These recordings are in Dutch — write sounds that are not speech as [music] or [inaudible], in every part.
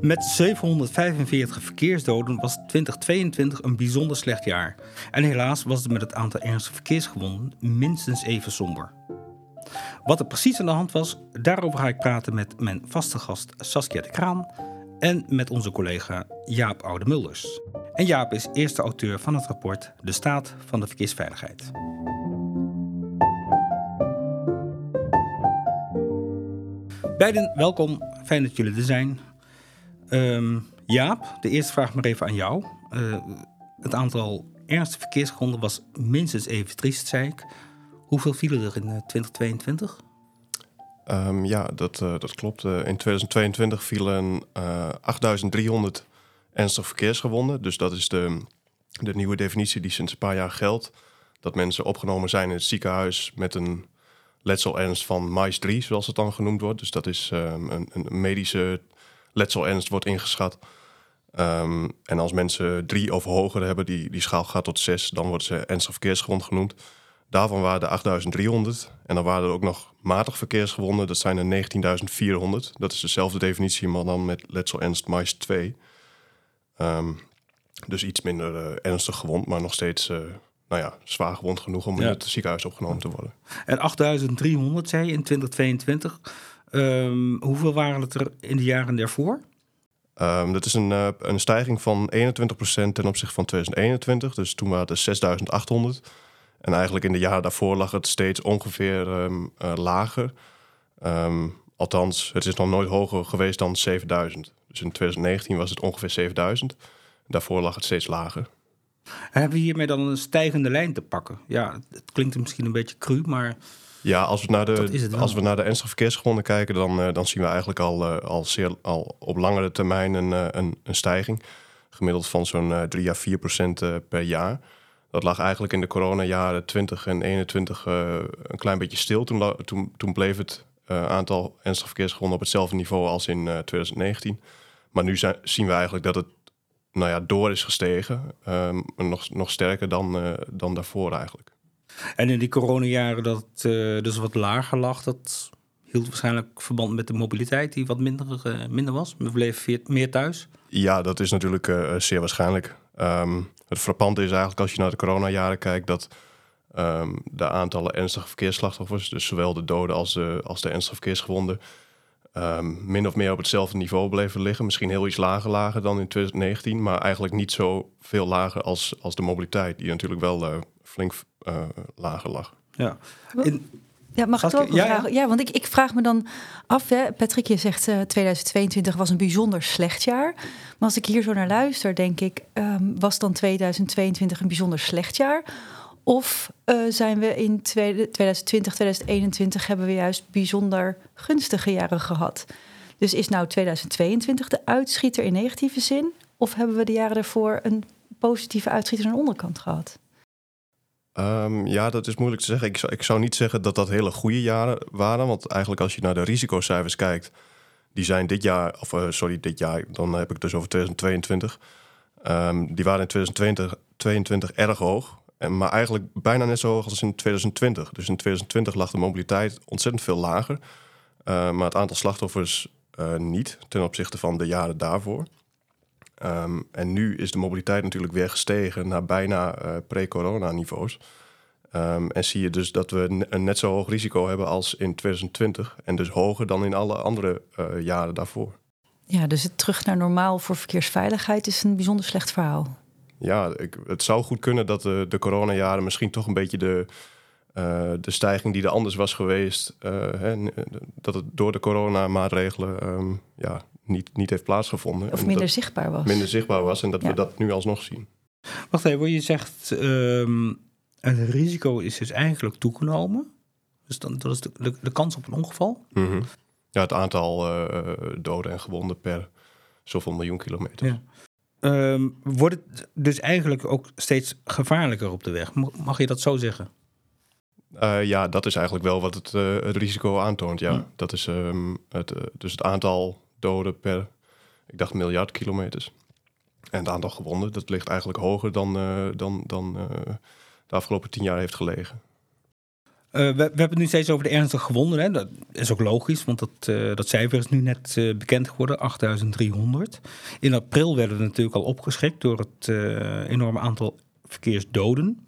Met 745 verkeersdoden was 2022 een bijzonder slecht jaar. En helaas was het met het aantal ernstige verkeersgewonden minstens even somber. Wat er precies aan de hand was, daarover ga ik praten met mijn vaste gast Saskia de Kraan en met onze collega Jaap Oude-Mulders. En Jaap is eerste auteur van het rapport De Staat van de Verkeersveiligheid. Beiden, welkom. Fijn dat jullie er zijn. Ehm, Jaap, de eerste vraag maar even aan jou. Uh, het aantal ernstige verkeersgronden was minstens even triest, zei ik. Hoeveel vielen er in 2022? Uh, um, ja, dat, uh, dat klopt. In 2022 vielen 8300 ernstig verkeersgewonden. Dus dat is de, de nieuwe definitie die sinds een paar jaar geldt. Dat mensen opgenomen zijn in het ziekenhuis met een letselernst van MICE 3, zoals het dan genoemd wordt. Dus dat is um, een, een, medische letselernst wordt ingeschat. Um, en als mensen drie of hoger hebben, die, die schaal gaat tot zes, dan worden ze ernstig verkeersgewond genoemd. Daarvan waren er 8300. En dan waren er ook nog matig verkeersgewonden. Dat zijn er 19.400. Dat is dezelfde definitie, maar dan met letsel ernst MICE 2. Um, dus iets minder uh, ernstig gewond, maar nog steeds uh, nou ja, zwaar gewond genoeg om ja. in het ziekenhuis opgenomen te worden. En 8300 zei je in 2022. Um, hoeveel waren het er in de jaren daarvoor? Um, dat is een, uh, een stijging van 21% ten opzichte van 2021. Dus toen waren het 6800. En eigenlijk in de jaren daarvoor lag het steeds ongeveer um, uh, lager. Althans, het is nog nooit hoger geweest dan 7000. Dus in 2019 was het ongeveer 7000. Daarvoor lag het steeds lager. Hebben we hiermee dan een stijgende lijn te pakken? Ja, het klinkt misschien een beetje cru, maar. Ja, als we naar de, als we naar de ernstige verkeersgronden kijken, dan, uh, dan zien we eigenlijk al, uh, al, zeer, al op langere termijn een, uh, een, een stijging. Gemiddeld van zo'n 3 à 4 procent per jaar. Dat lag eigenlijk in de coronajaren 20 en 21 uh, een klein beetje stil. Toen, toen, toen bleef het uh, aantal ernstige verkeersgewonden op hetzelfde niveau als in uh, 2019. Maar nu zijn, zien we eigenlijk dat het nou ja, door is gestegen. Um, nog, nog sterker dan, dan daarvoor eigenlijk. En in die coronajaren dat het dus wat lager lag, dat hield waarschijnlijk verband met de mobiliteit die wat minder, minder was. We bleven meer thuis. Ja, dat is natuurlijk zeer waarschijnlijk. Um, het frappante is eigenlijk als je naar de coronajaren kijkt dat um, de aantallen ernstige verkeersslachtoffers, dus zowel de doden als de, als de ernstige verkeersgewonden, um, min of meer op hetzelfde niveau bleven liggen. Misschien heel iets lager lager dan in 2019, maar eigenlijk niet zo veel lager als, als de mobiliteit, die natuurlijk wel flink uh, lager lag. Ja. In, ja, mag ik ook ja, vragen? Ja, want ik, ik vraag me dan af, hè, Patrick, je zegt uh, 2022 was een bijzonder slecht jaar. Maar als ik hier zo naar luister, denk ik, um, was dan 2022 een bijzonder slecht jaar? Of uh, zijn we in 2020, 2021 hebben we juist bijzonder gunstige jaren gehad? Dus is nou 2022 de uitschieter in negatieve zin? Of hebben we de jaren daarvoor een positieve uitschieter aan de onderkant gehad? Um, ja, dat is moeilijk te zeggen. Ik zou, ik zou niet zeggen dat dat hele goede jaren waren. Want eigenlijk als je naar de risicocijfers kijkt, die zijn dit jaar, of uh, sorry, dit jaar, dan heb ik het dus over 2022. Um, die waren in 2022 22 erg hoog. En, maar eigenlijk bijna net zo hoog als in 2020. Dus in 2020 lag de mobiliteit ontzettend veel lager. Uh, maar het aantal slachtoffers uh, niet ten opzichte van de jaren daarvoor. Um, en nu is de mobiliteit natuurlijk weer gestegen naar bijna uh, pre-corona niveaus. Um, en zie je dus dat we een net zo hoog risico hebben als in 2020. En dus hoger dan in alle andere uh, jaren daarvoor. Ja, dus het terug naar normaal voor verkeersveiligheid is een bijzonder slecht verhaal. Ja, ik, het zou goed kunnen dat de, de coronajaren misschien toch een beetje de, uh, de stijging die er anders was geweest, hè, dat het door de coronamaatregelen um, ja, niet, niet heeft plaatsgevonden. Of minder zichtbaar was. Minder zichtbaar was en dat ja. we dat nu alsnog zien. Wacht even, je zegt um, het risico is dus eigenlijk toegenomen. Dus dan, dat is de, de, de kans op een ongeval? Mm -hmm. Ja, het aantal uh, doden en gewonden per zoveel miljoen kilometer. Ja. Um, wordt het dus eigenlijk ook steeds gevaarlijker op de weg? Mag je dat zo zeggen? Uh, ja, dat is eigenlijk wel wat het, uh, het risico aantoont. Ja. ja. Dat is um, het, uh, dus het aantal doden per, ik dacht, miljard kilometers. En het aantal gewonden, dat ligt eigenlijk hoger dan, uh, dan, dan uh, de afgelopen tien jaar heeft gelegen. we, we, hebben het nu steeds over de ernstige gewonden. Hè? Dat is ook logisch, want dat, dat cijfer is nu net bekend geworden, 8300. In april werden we natuurlijk al opgeschrikt door het enorme aantal verkeersdoden.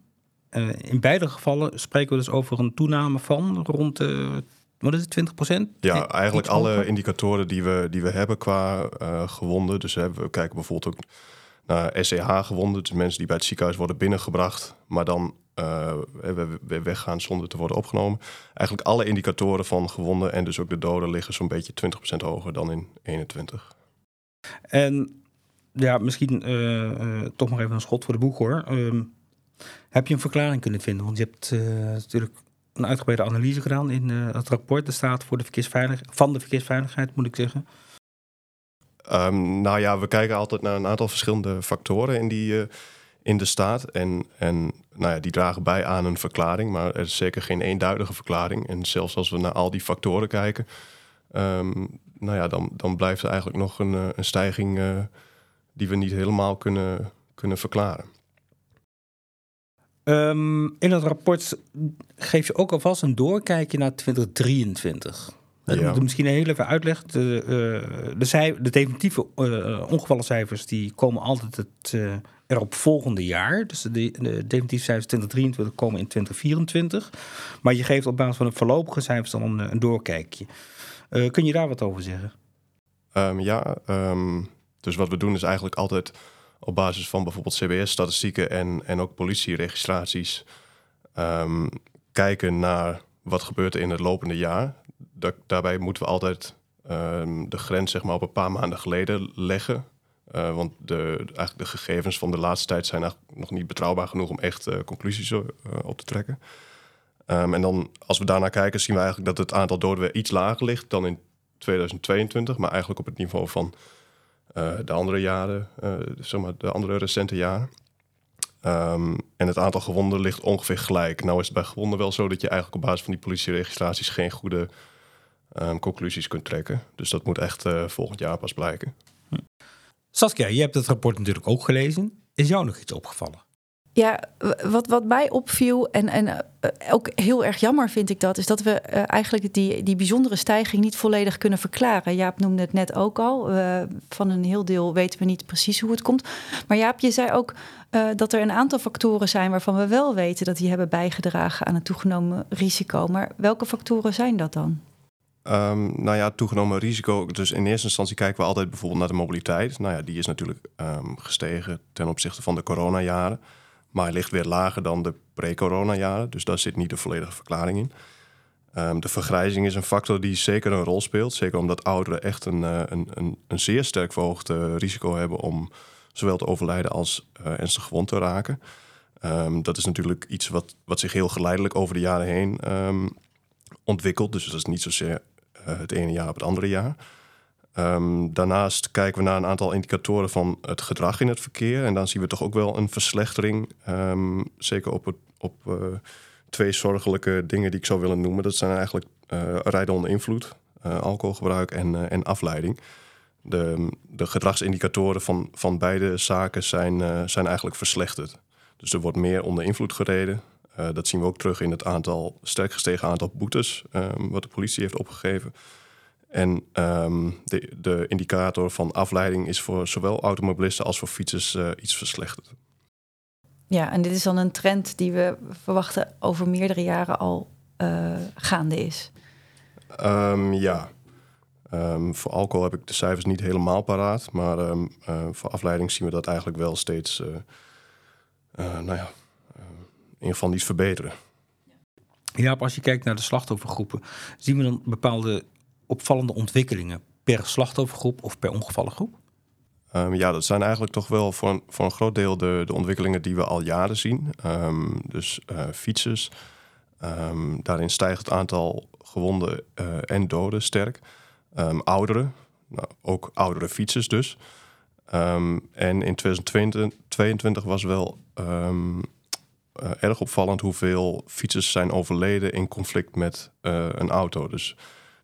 in beide gevallen spreken we dus over een toename van rond wat is het, 20 procent? Ja, eigenlijk alle indicatoren die we, die we hebben qua uh, gewonden. Dus we kijken bijvoorbeeld ook naar SEH-gewonden. Dus mensen die bij het ziekenhuis worden binnengebracht, maar dan uh, we weggaan zonder te worden opgenomen. Eigenlijk alle indicatoren van gewonden en dus ook de doden liggen zo'n beetje 20% hoger dan in 21. En ja, misschien uh, toch maar even een schot voor de boeg hoor. Um, heb je een verklaring kunnen vinden? Want je hebt natuurlijk een uitgebreide analyse gedaan in uh, het rapport. De staat voor de verkeersveiligheid, van de verkeersveiligheid, moet ik zeggen. Um, nou ja, we kijken altijd naar een aantal verschillende factoren in, die, uh, in de staat. En, en nou ja, die dragen bij aan een verklaring, maar er is zeker geen eenduidige verklaring. En zelfs als we naar al die factoren kijken, um, nou ja, dan, dan blijft er eigenlijk nog een, eh, een stijging die we niet helemaal kunnen, kunnen verklaren. Um, in het rapport geef je ook alvast een doorkijkje naar 2023. Ja. Ik moet misschien heel even uitleggen. De, uh, de, de definitieve uh, ongevallencijfers die komen altijd het uh, erop volgende jaar. Dus de, de definitieve cijfers 2023 komen in 2024. Maar je geeft op basis van de voorlopige cijfers dan een, een doorkijkje. kun je daar wat over zeggen? Um, ja, um, dus wat we doen is eigenlijk altijd op basis van bijvoorbeeld CBS-statistieken en, en ook politieregistraties um, kijken naar wat gebeurt er in het lopende jaar. daarbij moeten we altijd um, de grens zeg maar, op een paar maanden geleden leggen. Uh, want de, eigenlijk de gegevens van de laatste tijd zijn nog niet betrouwbaar genoeg om echt uh, conclusies uh, op te trekken. Um, en dan, als we daarnaar kijken, zien we eigenlijk dat het aantal doden weer iets lager ligt dan in 2022, maar eigenlijk op het niveau van de andere jaren, uh, zeg maar de andere recente jaren. Um, en het aantal gewonden ligt ongeveer gelijk. Nou is het bij gewonden wel zo dat je eigenlijk op basis van die politieregistraties geen goede um, conclusies kunt trekken. Dus dat moet echt uh, volgend jaar pas blijken. Saskia, je hebt het rapport natuurlijk ook gelezen. Is jou nog iets opgevallen? Ja, wat, wat mij opviel en, en uh, ook heel erg jammer vind ik dat, is dat we uh, eigenlijk die, die bijzondere stijging niet volledig kunnen verklaren. Jaap noemde het net ook al. Van een heel deel weten we niet precies hoe het komt. Maar Jaap, je zei ook dat er een aantal factoren zijn waarvan we wel weten dat die hebben bijgedragen aan het toegenomen risico. Maar welke factoren zijn dat dan? Um, nou ja, toegenomen risico. Dus in eerste instantie kijken we altijd bijvoorbeeld naar de mobiliteit. Nou ja, die is natuurlijk um, gestegen ten opzichte van de coronajaren. Maar hij ligt weer lager dan de pre-corona-jaren. Dus daar zit niet de volledige verklaring in. Um, de vergrijzing is een factor die zeker een rol speelt. Zeker omdat ouderen echt een, uh, een, een, zeer sterk verhoogd risico hebben om zowel te overlijden als uh, ernstig gewond te raken. Um, dat is natuurlijk iets wat, wat zich heel geleidelijk over de jaren heen um, ontwikkelt. Dus dat is niet zozeer het ene jaar op het andere jaar. Um, daarnaast kijken we naar een aantal indicatoren van het gedrag in het verkeer. En dan zien we toch ook wel een verslechtering. Um, zeker op, het, op uh, twee zorgelijke dingen die ik zou willen noemen. Dat zijn eigenlijk uh, rijden onder invloed, uh, alcoholgebruik en, en afleiding. De, de gedragsindicatoren van, van beide zaken zijn, zijn eigenlijk verslechterd. Dus er wordt meer onder invloed gereden. dat zien we ook terug in het aantal, sterk gestegen aantal boetes um, wat de politie heeft opgegeven. En um, de, de, indicator van afleiding is voor zowel automobilisten als voor fietsers uh, iets verslechterd. Ja, en dit is dan een trend die we verwachten over meerdere jaren al uh, gaande is. Um, ja. Um, voor alcohol heb ik de cijfers niet helemaal paraat. Maar uh, voor afleiding zien we dat eigenlijk wel steeds, nou ja, in ieder geval niet verbeteren. Ja, als je kijkt naar de slachtoffergroepen, zien we dan bepaalde opvallende ontwikkelingen per slachtoffergroep of per ongevallengroep? Um, ja, dat zijn eigenlijk toch wel voor een, voor een groot deel de, de ontwikkelingen die we al jaren zien. Um, dus uh, fietsers. Um, daarin stijgt het aantal gewonden uh, en doden sterk. ouderen, nou, ook oudere fietsers dus. en in 2022 was wel uh, erg opvallend hoeveel fietsers zijn overleden in conflict met een auto. Dus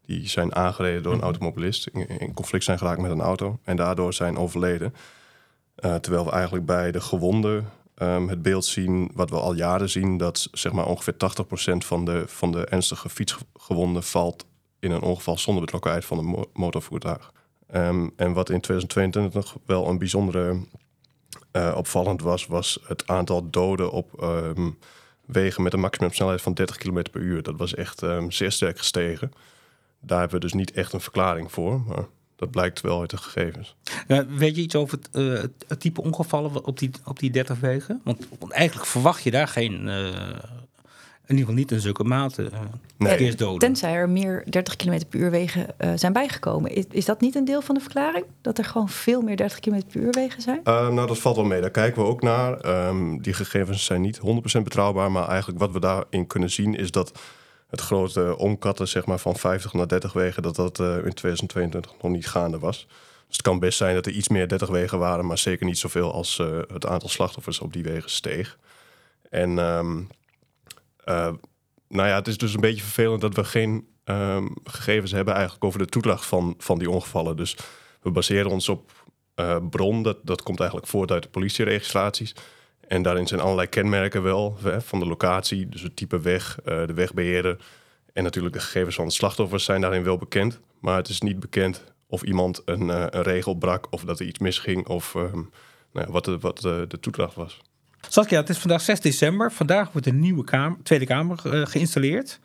die zijn aangereden door een mhm. automobilist, in, conflict zijn geraakt met een auto en daardoor zijn overleden. Uh, terwijl we eigenlijk bij de gewonden ehm, het beeld zien wat we al jaren zien, dat zeg maar ongeveer 80% van de, van de ernstige fietsgewonden valt in een ongeval zonder betrokkenheid van een motorvoertuig. Um, en wat in 2022 nog wel een bijzondere uh, opvallend was, was het aantal doden op um, wegen met een maximumsnelheid van 30 km per uur. Dat was echt zeer sterk gestegen. Daar hebben we dus niet echt een verklaring voor. Maar dat blijkt wel uit de gegevens. Ja, weet je iets over het, uh, het, type ongevallen op die, op die 30 wegen? Want, eigenlijk verwacht je daar geen, uh, in ieder geval niet in zulke mate, uh, nee. Tenzij er meer 30 km per uur wegen zijn bijgekomen. Is, is dat niet een deel van de verklaring? Dat er gewoon veel meer 30 km per uur wegen zijn? nou, dat valt wel mee. Daar kijken we ook naar. Um, die gegevens zijn niet 100% betrouwbaar. Maar eigenlijk wat we daarin kunnen zien is dat het grote omkatten zeg maar, van 50 naar 30 wegen, dat dat uh, in 2022 nog niet gaande was. Dus het kan best zijn dat er iets meer 30 wegen waren, maar zeker niet zoveel als uh, het aantal slachtoffers op die wegen steeg. En um, uh, nou ja, het is dus een beetje vervelend dat we geen um, gegevens hebben eigenlijk over de toedracht van, van die ongevallen. Dus we baseren ons op bron, dat, dat komt eigenlijk voort uit de politieregistraties. En daarin zijn allerlei kenmerken wel van de locatie, dus het type weg, uh, de wegbeheerder en natuurlijk de gegevens van de slachtoffers zijn daarin wel bekend. Maar het is niet bekend of iemand een, uh, een regel brak of dat er iets misging of uh, nou ja, wat, de, wat de, de toedracht was. Saskia, het is vandaag 6 december. Vandaag wordt een nieuwe kamer, Tweede Kamer geïnstalleerd.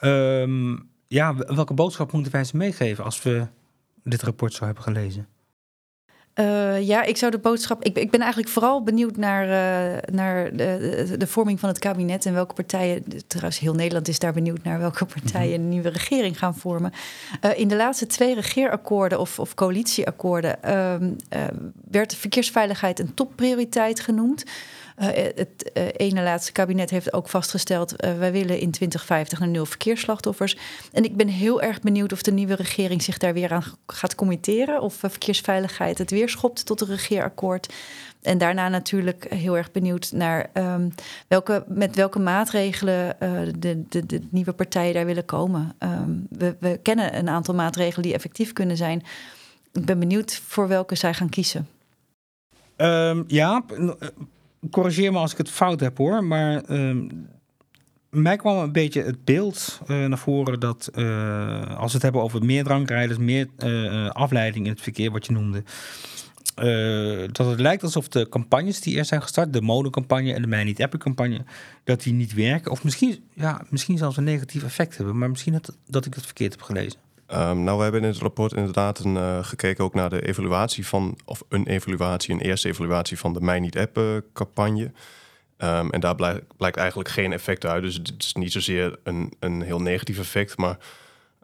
Um, ja, welke boodschap moeten wij ze meegeven als we dit rapport zo hebben gelezen? Uh, ja, ik zou de boodschap. Ik, ik ben eigenlijk vooral benieuwd naar, uh, naar de, de, vorming van het kabinet en welke partijen. Trouwens, heel Nederland is daar benieuwd naar welke partijen een nieuwe regering gaan vormen. Uh, in de laatste twee regeerakkoorden of, of coalitieakkoorden ehm, werd de verkeersveiligheid een topprioriteit genoemd. Uh, het uh, ene laatste kabinet heeft ook vastgesteld... Uh, wij willen in 2050 naar nul verkeersslachtoffers. En ik ben heel erg benieuwd of de nieuwe regering zich daar weer aan gaat committeren... of verkeersveiligheid het weer schopt tot een regeerakkoord. En daarna natuurlijk heel erg benieuwd naar um, welke, met welke maatregelen de, de, de, nieuwe partijen daar willen komen. Um, we, we kennen een aantal maatregelen die effectief kunnen zijn. Ik ben benieuwd voor welke zij gaan kiezen. Um, ja, corrigeer me als ik het fout heb hoor, maar uh, mij kwam een beetje het beeld uh, naar voren dat uh, als we het hebben over meer drankrijders, meer uh, afleiding in het verkeer, wat je noemde. dat het lijkt alsof de campagnes die er zijn gestart, de modecampagne en de Mij Niet Appen campagne, dat die niet werken. Of misschien, ja, misschien zelfs een negatief effect hebben. Maar misschien dat, dat ik het verkeerd heb gelezen. Um, nou, we hebben in het rapport inderdaad een, uh, gekeken ook naar de evaluatie van, of een evaluatie, een eerste evaluatie van de Mij Niet Appen campagne. Um, en daar blijkt, eigenlijk geen effect uit. Dus het is niet zozeer een, een heel negatief effect, maar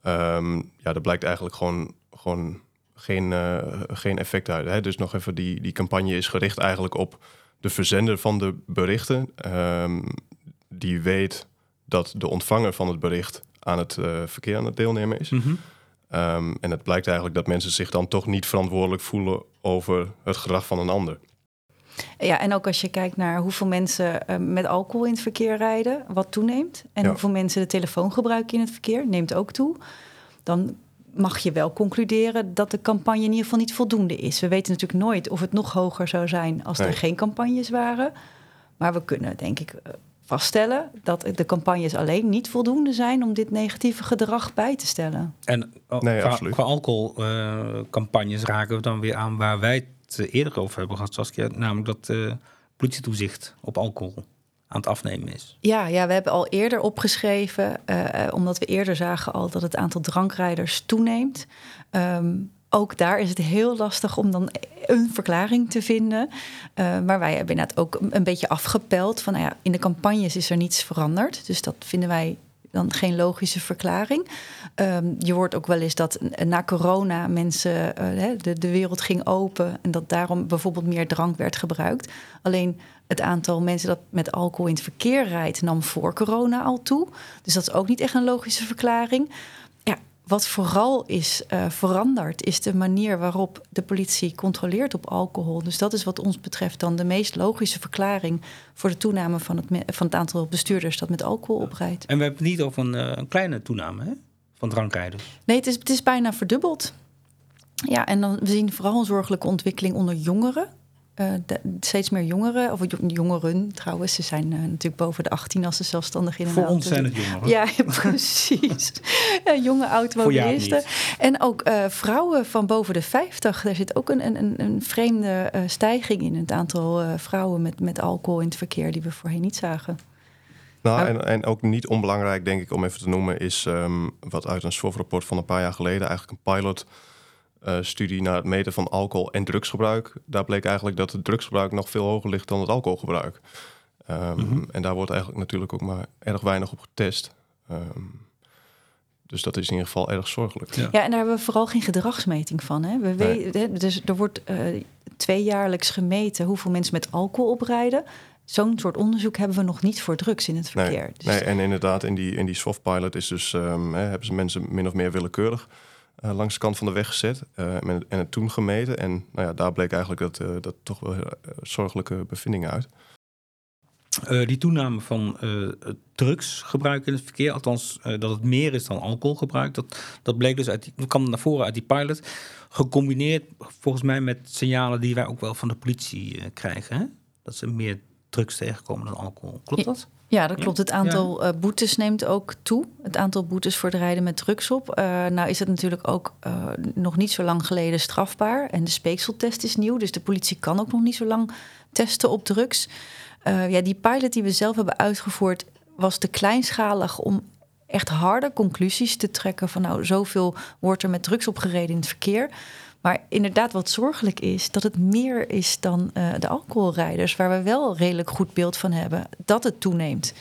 um, ja, er blijkt eigenlijk gewoon, gewoon geen, uh, geen effect uit. Hè? Dus nog even, die, die campagne is gericht eigenlijk op de verzender van de berichten. die weet dat de ontvanger van het bericht aan het uh, verkeer aan het deelnemen is. Mm Um, en het blijkt eigenlijk dat mensen zich dan toch niet verantwoordelijk voelen over het gedrag van een ander. Ja, en ook als je kijkt naar hoeveel mensen uh, met alcohol in het verkeer rijden, wat toeneemt. En hoeveel mensen de telefoon gebruiken in het verkeer, neemt ook toe. Dan mag je wel concluderen dat de campagne in ieder geval niet voldoende is. We weten natuurlijk nooit of het nog hoger zou zijn als er geen campagnes waren. Maar we kunnen denk ik eh, vaststellen dat de campagnes alleen niet voldoende zijn om dit negatieve gedrag bij te stellen. En oh, qua, qua alcoholcampagnes uh, raken we dan weer aan waar wij het eerder over hebben gehad, Saskia, namelijk dat uh, politietoezicht op alcohol aan het afnemen is. Ja, ja we hebben al eerder opgeschreven, uh, omdat we eerder zagen al dat het aantal drankrijders toeneemt. Um, ook daar is het heel lastig om dan een verklaring te vinden. Uh, maar wij hebben inderdaad ook een beetje afgepeld van, nou ja, in de campagnes is er niets veranderd. Dus dat vinden wij dan geen logische verklaring. Um, je hoort ook wel eens dat na corona mensen, uh, de, de wereld ging open en dat daarom bijvoorbeeld meer drank werd gebruikt. Alleen het aantal mensen dat met alcohol in het verkeer rijdt nam voor corona al toe. Dus dat is ook niet echt een logische verklaring. Wat vooral is uh, veranderd, is de manier waarop de politie controleert op alcohol. Dus dat is wat ons betreft dan de meest logische verklaring voor de toename van het, van het aantal bestuurders dat met alcohol oprijdt. En we hebben het niet over een, uh, een kleine toename hè? van drankrijders. Nee, het is, het is bijna verdubbeld. Ja, en dan we zien vooral een zorgelijke ontwikkeling onder jongeren. Uh, steeds meer jongeren, of jongeren trouwens, ze zijn uh, natuurlijk boven de 18 als ze zelfstandig in een Voor auto ons zijn het jongeren. Ja, [laughs] precies. ja, [laughs] jonge automobilisten. En ook uh, vrouwen van boven de 50. Daar zit ook een, een, een vreemde stijging in het aantal vrouwen met, met alcohol in het verkeer die we voorheen niet zagen. Nou, en, en ook niet onbelangrijk, denk ik, om even te noemen, is um, wat uit een SWOF-rapport van een paar jaar geleden, eigenlijk een pilot uh, studie naar het meten van alcohol en drugsgebruik. Daar bleek eigenlijk dat het drugsgebruik nog veel hoger ligt dan het alcoholgebruik. Um, mm -hmm. En daar wordt eigenlijk natuurlijk ook maar erg weinig op getest. Um, dus dat is in ieder geval erg zorgelijk. Ja. ja, en daar hebben we vooral geen gedragsmeting van. Hè? We nee. weten, dus er wordt uh, tweejaarlijks gemeten hoeveel mensen met alcohol oprijden. Zo'n soort onderzoek hebben we nog niet voor drugs in het verkeer. Nee, dus nee en inderdaad, in die, in die soft pilot is dus, um, hè, hebben ze mensen min of meer willekeurig uh, langs de kant van de weg gezet uh, en, en het toen gemeten. En nou ja, daar bleek eigenlijk dat, uh, dat toch wel zorgelijke bevindingen uit. die toename van drugsgebruik in het verkeer, althans dat het meer is dan alcoholgebruik, dat, dat bleek dus uit, die, kwam naar voren uit die pilot, gecombineerd volgens mij met signalen die wij ook wel van de politie krijgen. Hè? Dat ze meer drugs tegenkomen dan alcohol. Klopt dat? Ja, dat klopt. Het aantal ja. uh, boetes neemt ook toe. Het aantal boetes voor het rijden met drugs op. Uh, nou is het natuurlijk ook uh, nog niet zo lang geleden strafbaar. En de speekseltest is nieuw. Dus de politie kan ook nog niet zo lang testen op drugs. ja, die pilot die we zelf hebben uitgevoerd was te kleinschalig om echt harde conclusies te trekken van nou zoveel wordt er met drugs opgereden in het verkeer. Maar inderdaad, wat zorgelijk is, dat het meer is dan uh, de alcoholrijders, waar we wel redelijk goed beeld van hebben, dat het toeneemt.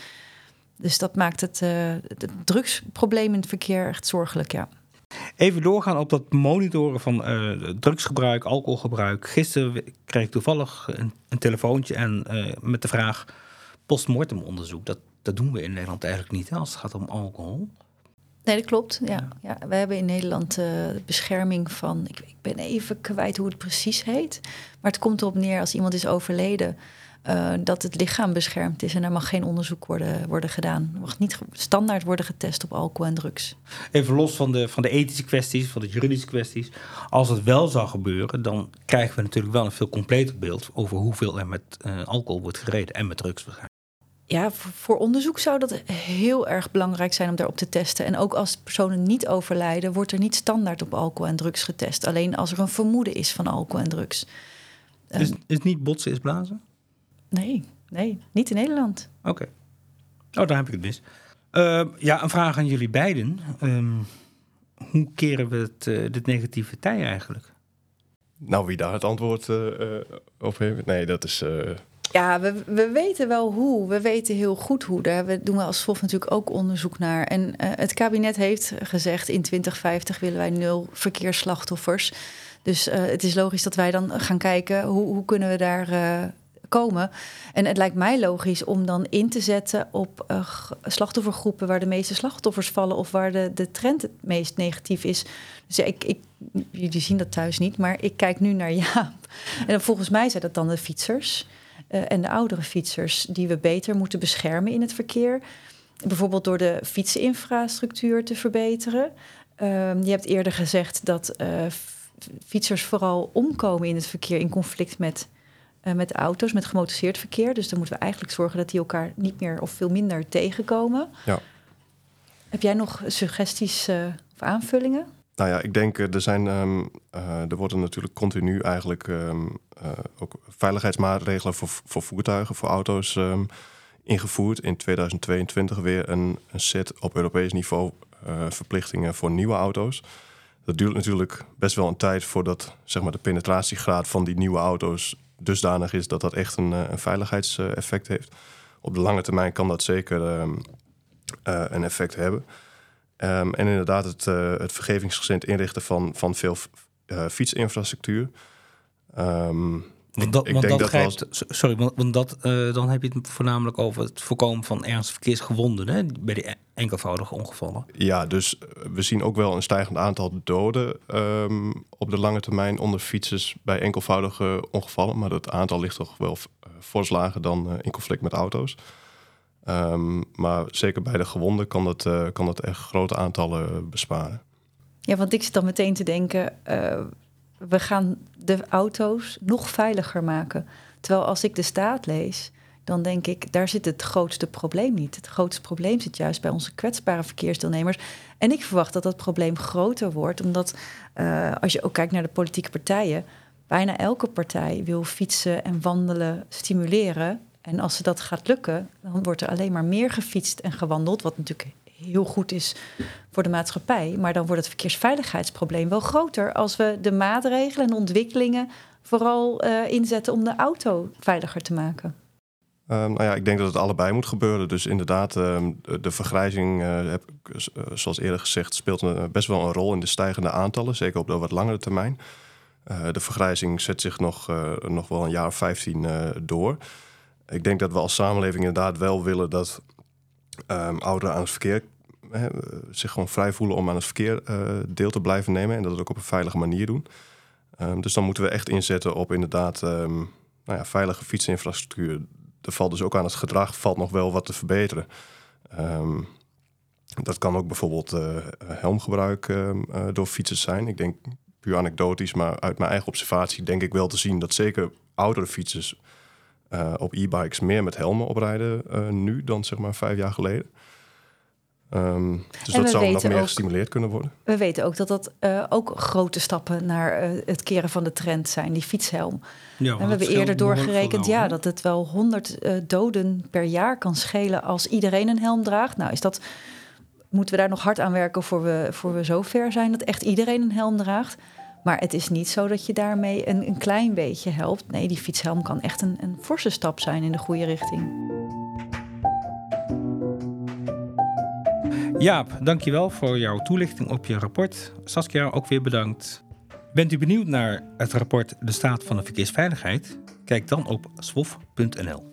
Dus dat maakt het, uh, het drugsprobleem in het verkeer echt zorgelijk, ja. Even doorgaan op dat monitoren van uh, drugsgebruik, alcoholgebruik. Gisteren kreeg ik toevallig een, telefoontje en met de vraag postmortem onderzoek. Dat, dat doen we in Nederland eigenlijk niet hè, als het gaat om alcohol. Nee, dat klopt. Ja. Ja. we hebben in Nederland uh, bescherming van. Ik, ik, ben even kwijt hoe het precies heet. Maar het komt erop neer als iemand is overleden. Uh, dat het lichaam beschermd is en er mag geen onderzoek worden, worden gedaan. Er mag niet standaard worden getest op alcohol en drugs. Even los van de, van de ethische kwesties, van de juridische kwesties. Als het wel zou gebeuren, dan krijgen we natuurlijk wel een veel completer beeld over hoeveel er met uh, alcohol wordt gereden en met drugs ja, voor onderzoek zou dat heel erg belangrijk zijn om daarop te testen. En ook als personen niet overlijden, wordt er niet standaard op alcohol en drugs getest. Alleen als er een vermoeden is van alcohol en drugs. Is, is niet botsen is blazen? Nee, nee, niet in Nederland. Oké. Oh, daar heb ik het mis. Uh, ja, een vraag aan jullie beiden. Um, hoe keren we het, uh, dit negative tij eigenlijk? Nou, wie daar het antwoord uh, op heeft? Nee, dat is ja, we, we weten wel hoe. We weten heel goed hoe. Daar doen we als SWOF natuurlijk ook onderzoek naar. En uh, het kabinet heeft gezegd... in 2050 willen wij nul verkeersslachtoffers. Dus uh, het is logisch dat wij dan gaan kijken... hoe, hoe kunnen we daar uh, komen. En het lijkt mij logisch om dan in te zetten... op slachtoffergroepen waar de meeste slachtoffers vallen... of waar de, de trend het meest negatief is. Dus ik, ik, jullie zien dat thuis niet, maar ik kijk nu naar [laughs] Jaap. En volgens mij zijn dat dan de fietsers... Uh, en de oudere fietsers die we beter moeten beschermen in het verkeer. Bijvoorbeeld door de fietsinfrastructuur te verbeteren. Uh, je hebt eerder gezegd dat uh, fietsers vooral omkomen in het verkeer in conflict met, uh, met auto's, met gemotoriseerd verkeer. Dus dan moeten we eigenlijk zorgen dat die elkaar niet meer of veel minder tegenkomen. Ja. Heb jij nog suggesties of aanvullingen? Nou ja, ik denk eh, er zijn, um, uh, er worden natuurlijk continu eigenlijk um, uh, ook veiligheidsmaatregelen voor, voor voertuigen, voor auto's um, ingevoerd. In 2022 weer een, een set op Europees niveau verplichtingen voor nieuwe auto's. Dat duurt natuurlijk best wel een tijd voordat zeg maar, de penetratiegraad van die nieuwe auto's dusdanig is dat dat echt een, een veiligheidseffect heeft. Op de lange termijn kan dat zeker een effect hebben. Um, en inderdaad het, uh, het vergevingsgezind inrichten van, van veel uh, fietsinfrastructuur. Um, want dat, ik, want denk dat, dat was... Sorry, want, want dat, uh, dan heb je het voornamelijk over het voorkomen van ernstige verkeersgewonden hè, bij die enkelvoudige ongevallen. Ja, dus we zien ook wel een stijgend aantal doden um, op de lange termijn onder fietsers bij enkelvoudige ongevallen. Maar dat aantal ligt toch wel fors lager dan in conflict met auto's. Um, maar zeker bij de gewonden kan dat, uh, kan dat echt grote aantallen besparen. Ja, want ik zit dan meteen te denken... Uh, we gaan de auto's nog veiliger maken. Terwijl als ik de staat lees, dan denk ik, daar zit het grootste probleem niet. Het grootste probleem zit juist bij onze kwetsbare verkeersdeelnemers. En ik verwacht dat dat probleem groter wordt, omdat als je ook kijkt naar de politieke partijen, bijna elke partij wil fietsen en wandelen stimuleren. En als ze dat gaat lukken, dan wordt er alleen maar meer gefietst en gewandeld, wat natuurlijk heel goed is voor de maatschappij. Maar dan wordt het verkeersveiligheidsprobleem wel groter als we de maatregelen en ontwikkelingen vooral uh, inzetten om de auto veiliger te maken. Um, nou ja, ik denk dat het allebei moet gebeuren. Dus inderdaad, um, de, vergrijzing, uh, heb, uh, zoals eerder gezegd, speelt best wel een rol in de stijgende aantallen, zeker op de wat langere termijn. de vergrijzing zet zich nog, nog wel een jaar of 15 door. Ik denk dat we als samenleving inderdaad wel willen dat um, ouderen aan het verkeer zich gewoon vrij voelen om aan het verkeer deel te blijven nemen en dat het ook op een veilige manier doen. dus dan moeten we echt inzetten op inderdaad nou ja, veilige fietsinfrastructuur er valt dus ook aan het gedrag valt nog wel wat te verbeteren. Dat kan ook bijvoorbeeld uh, helmgebruik uh, door fietsers zijn. Ik denk puur anekdotisch, maar uit mijn eigen observatie denk ik wel te zien dat zeker oudere fietsers uh, op e-bikes meer met helmen oprijden nu dan zeg maar vijf jaar geleden. Um, dus dat zou nog meer gestimuleerd kunnen worden. We weten ook dat dat uh, ook grote stappen naar uh, het keren van de trend zijn, die fietshelm. Ja, en we hebben eerder doorgerekend ja, dat het wel 100 uh, eh, doden per jaar kan schelen als iedereen een helm draagt. Nou, is dat, moeten we daar nog hard aan werken voor we, voor we zo ver zijn dat echt iedereen een helm draagt. Maar het is niet zo dat je daarmee een, een klein beetje helpt. Nee, die fietshelm kan echt een, een forse stap zijn in de goede richting. Jaap, dankjewel voor jouw toelichting op je rapport. Saskia, ook weer bedankt. Bent u benieuwd naar het rapport De Staat van de Verkeersveiligheid? Kijk dan op swof.nl.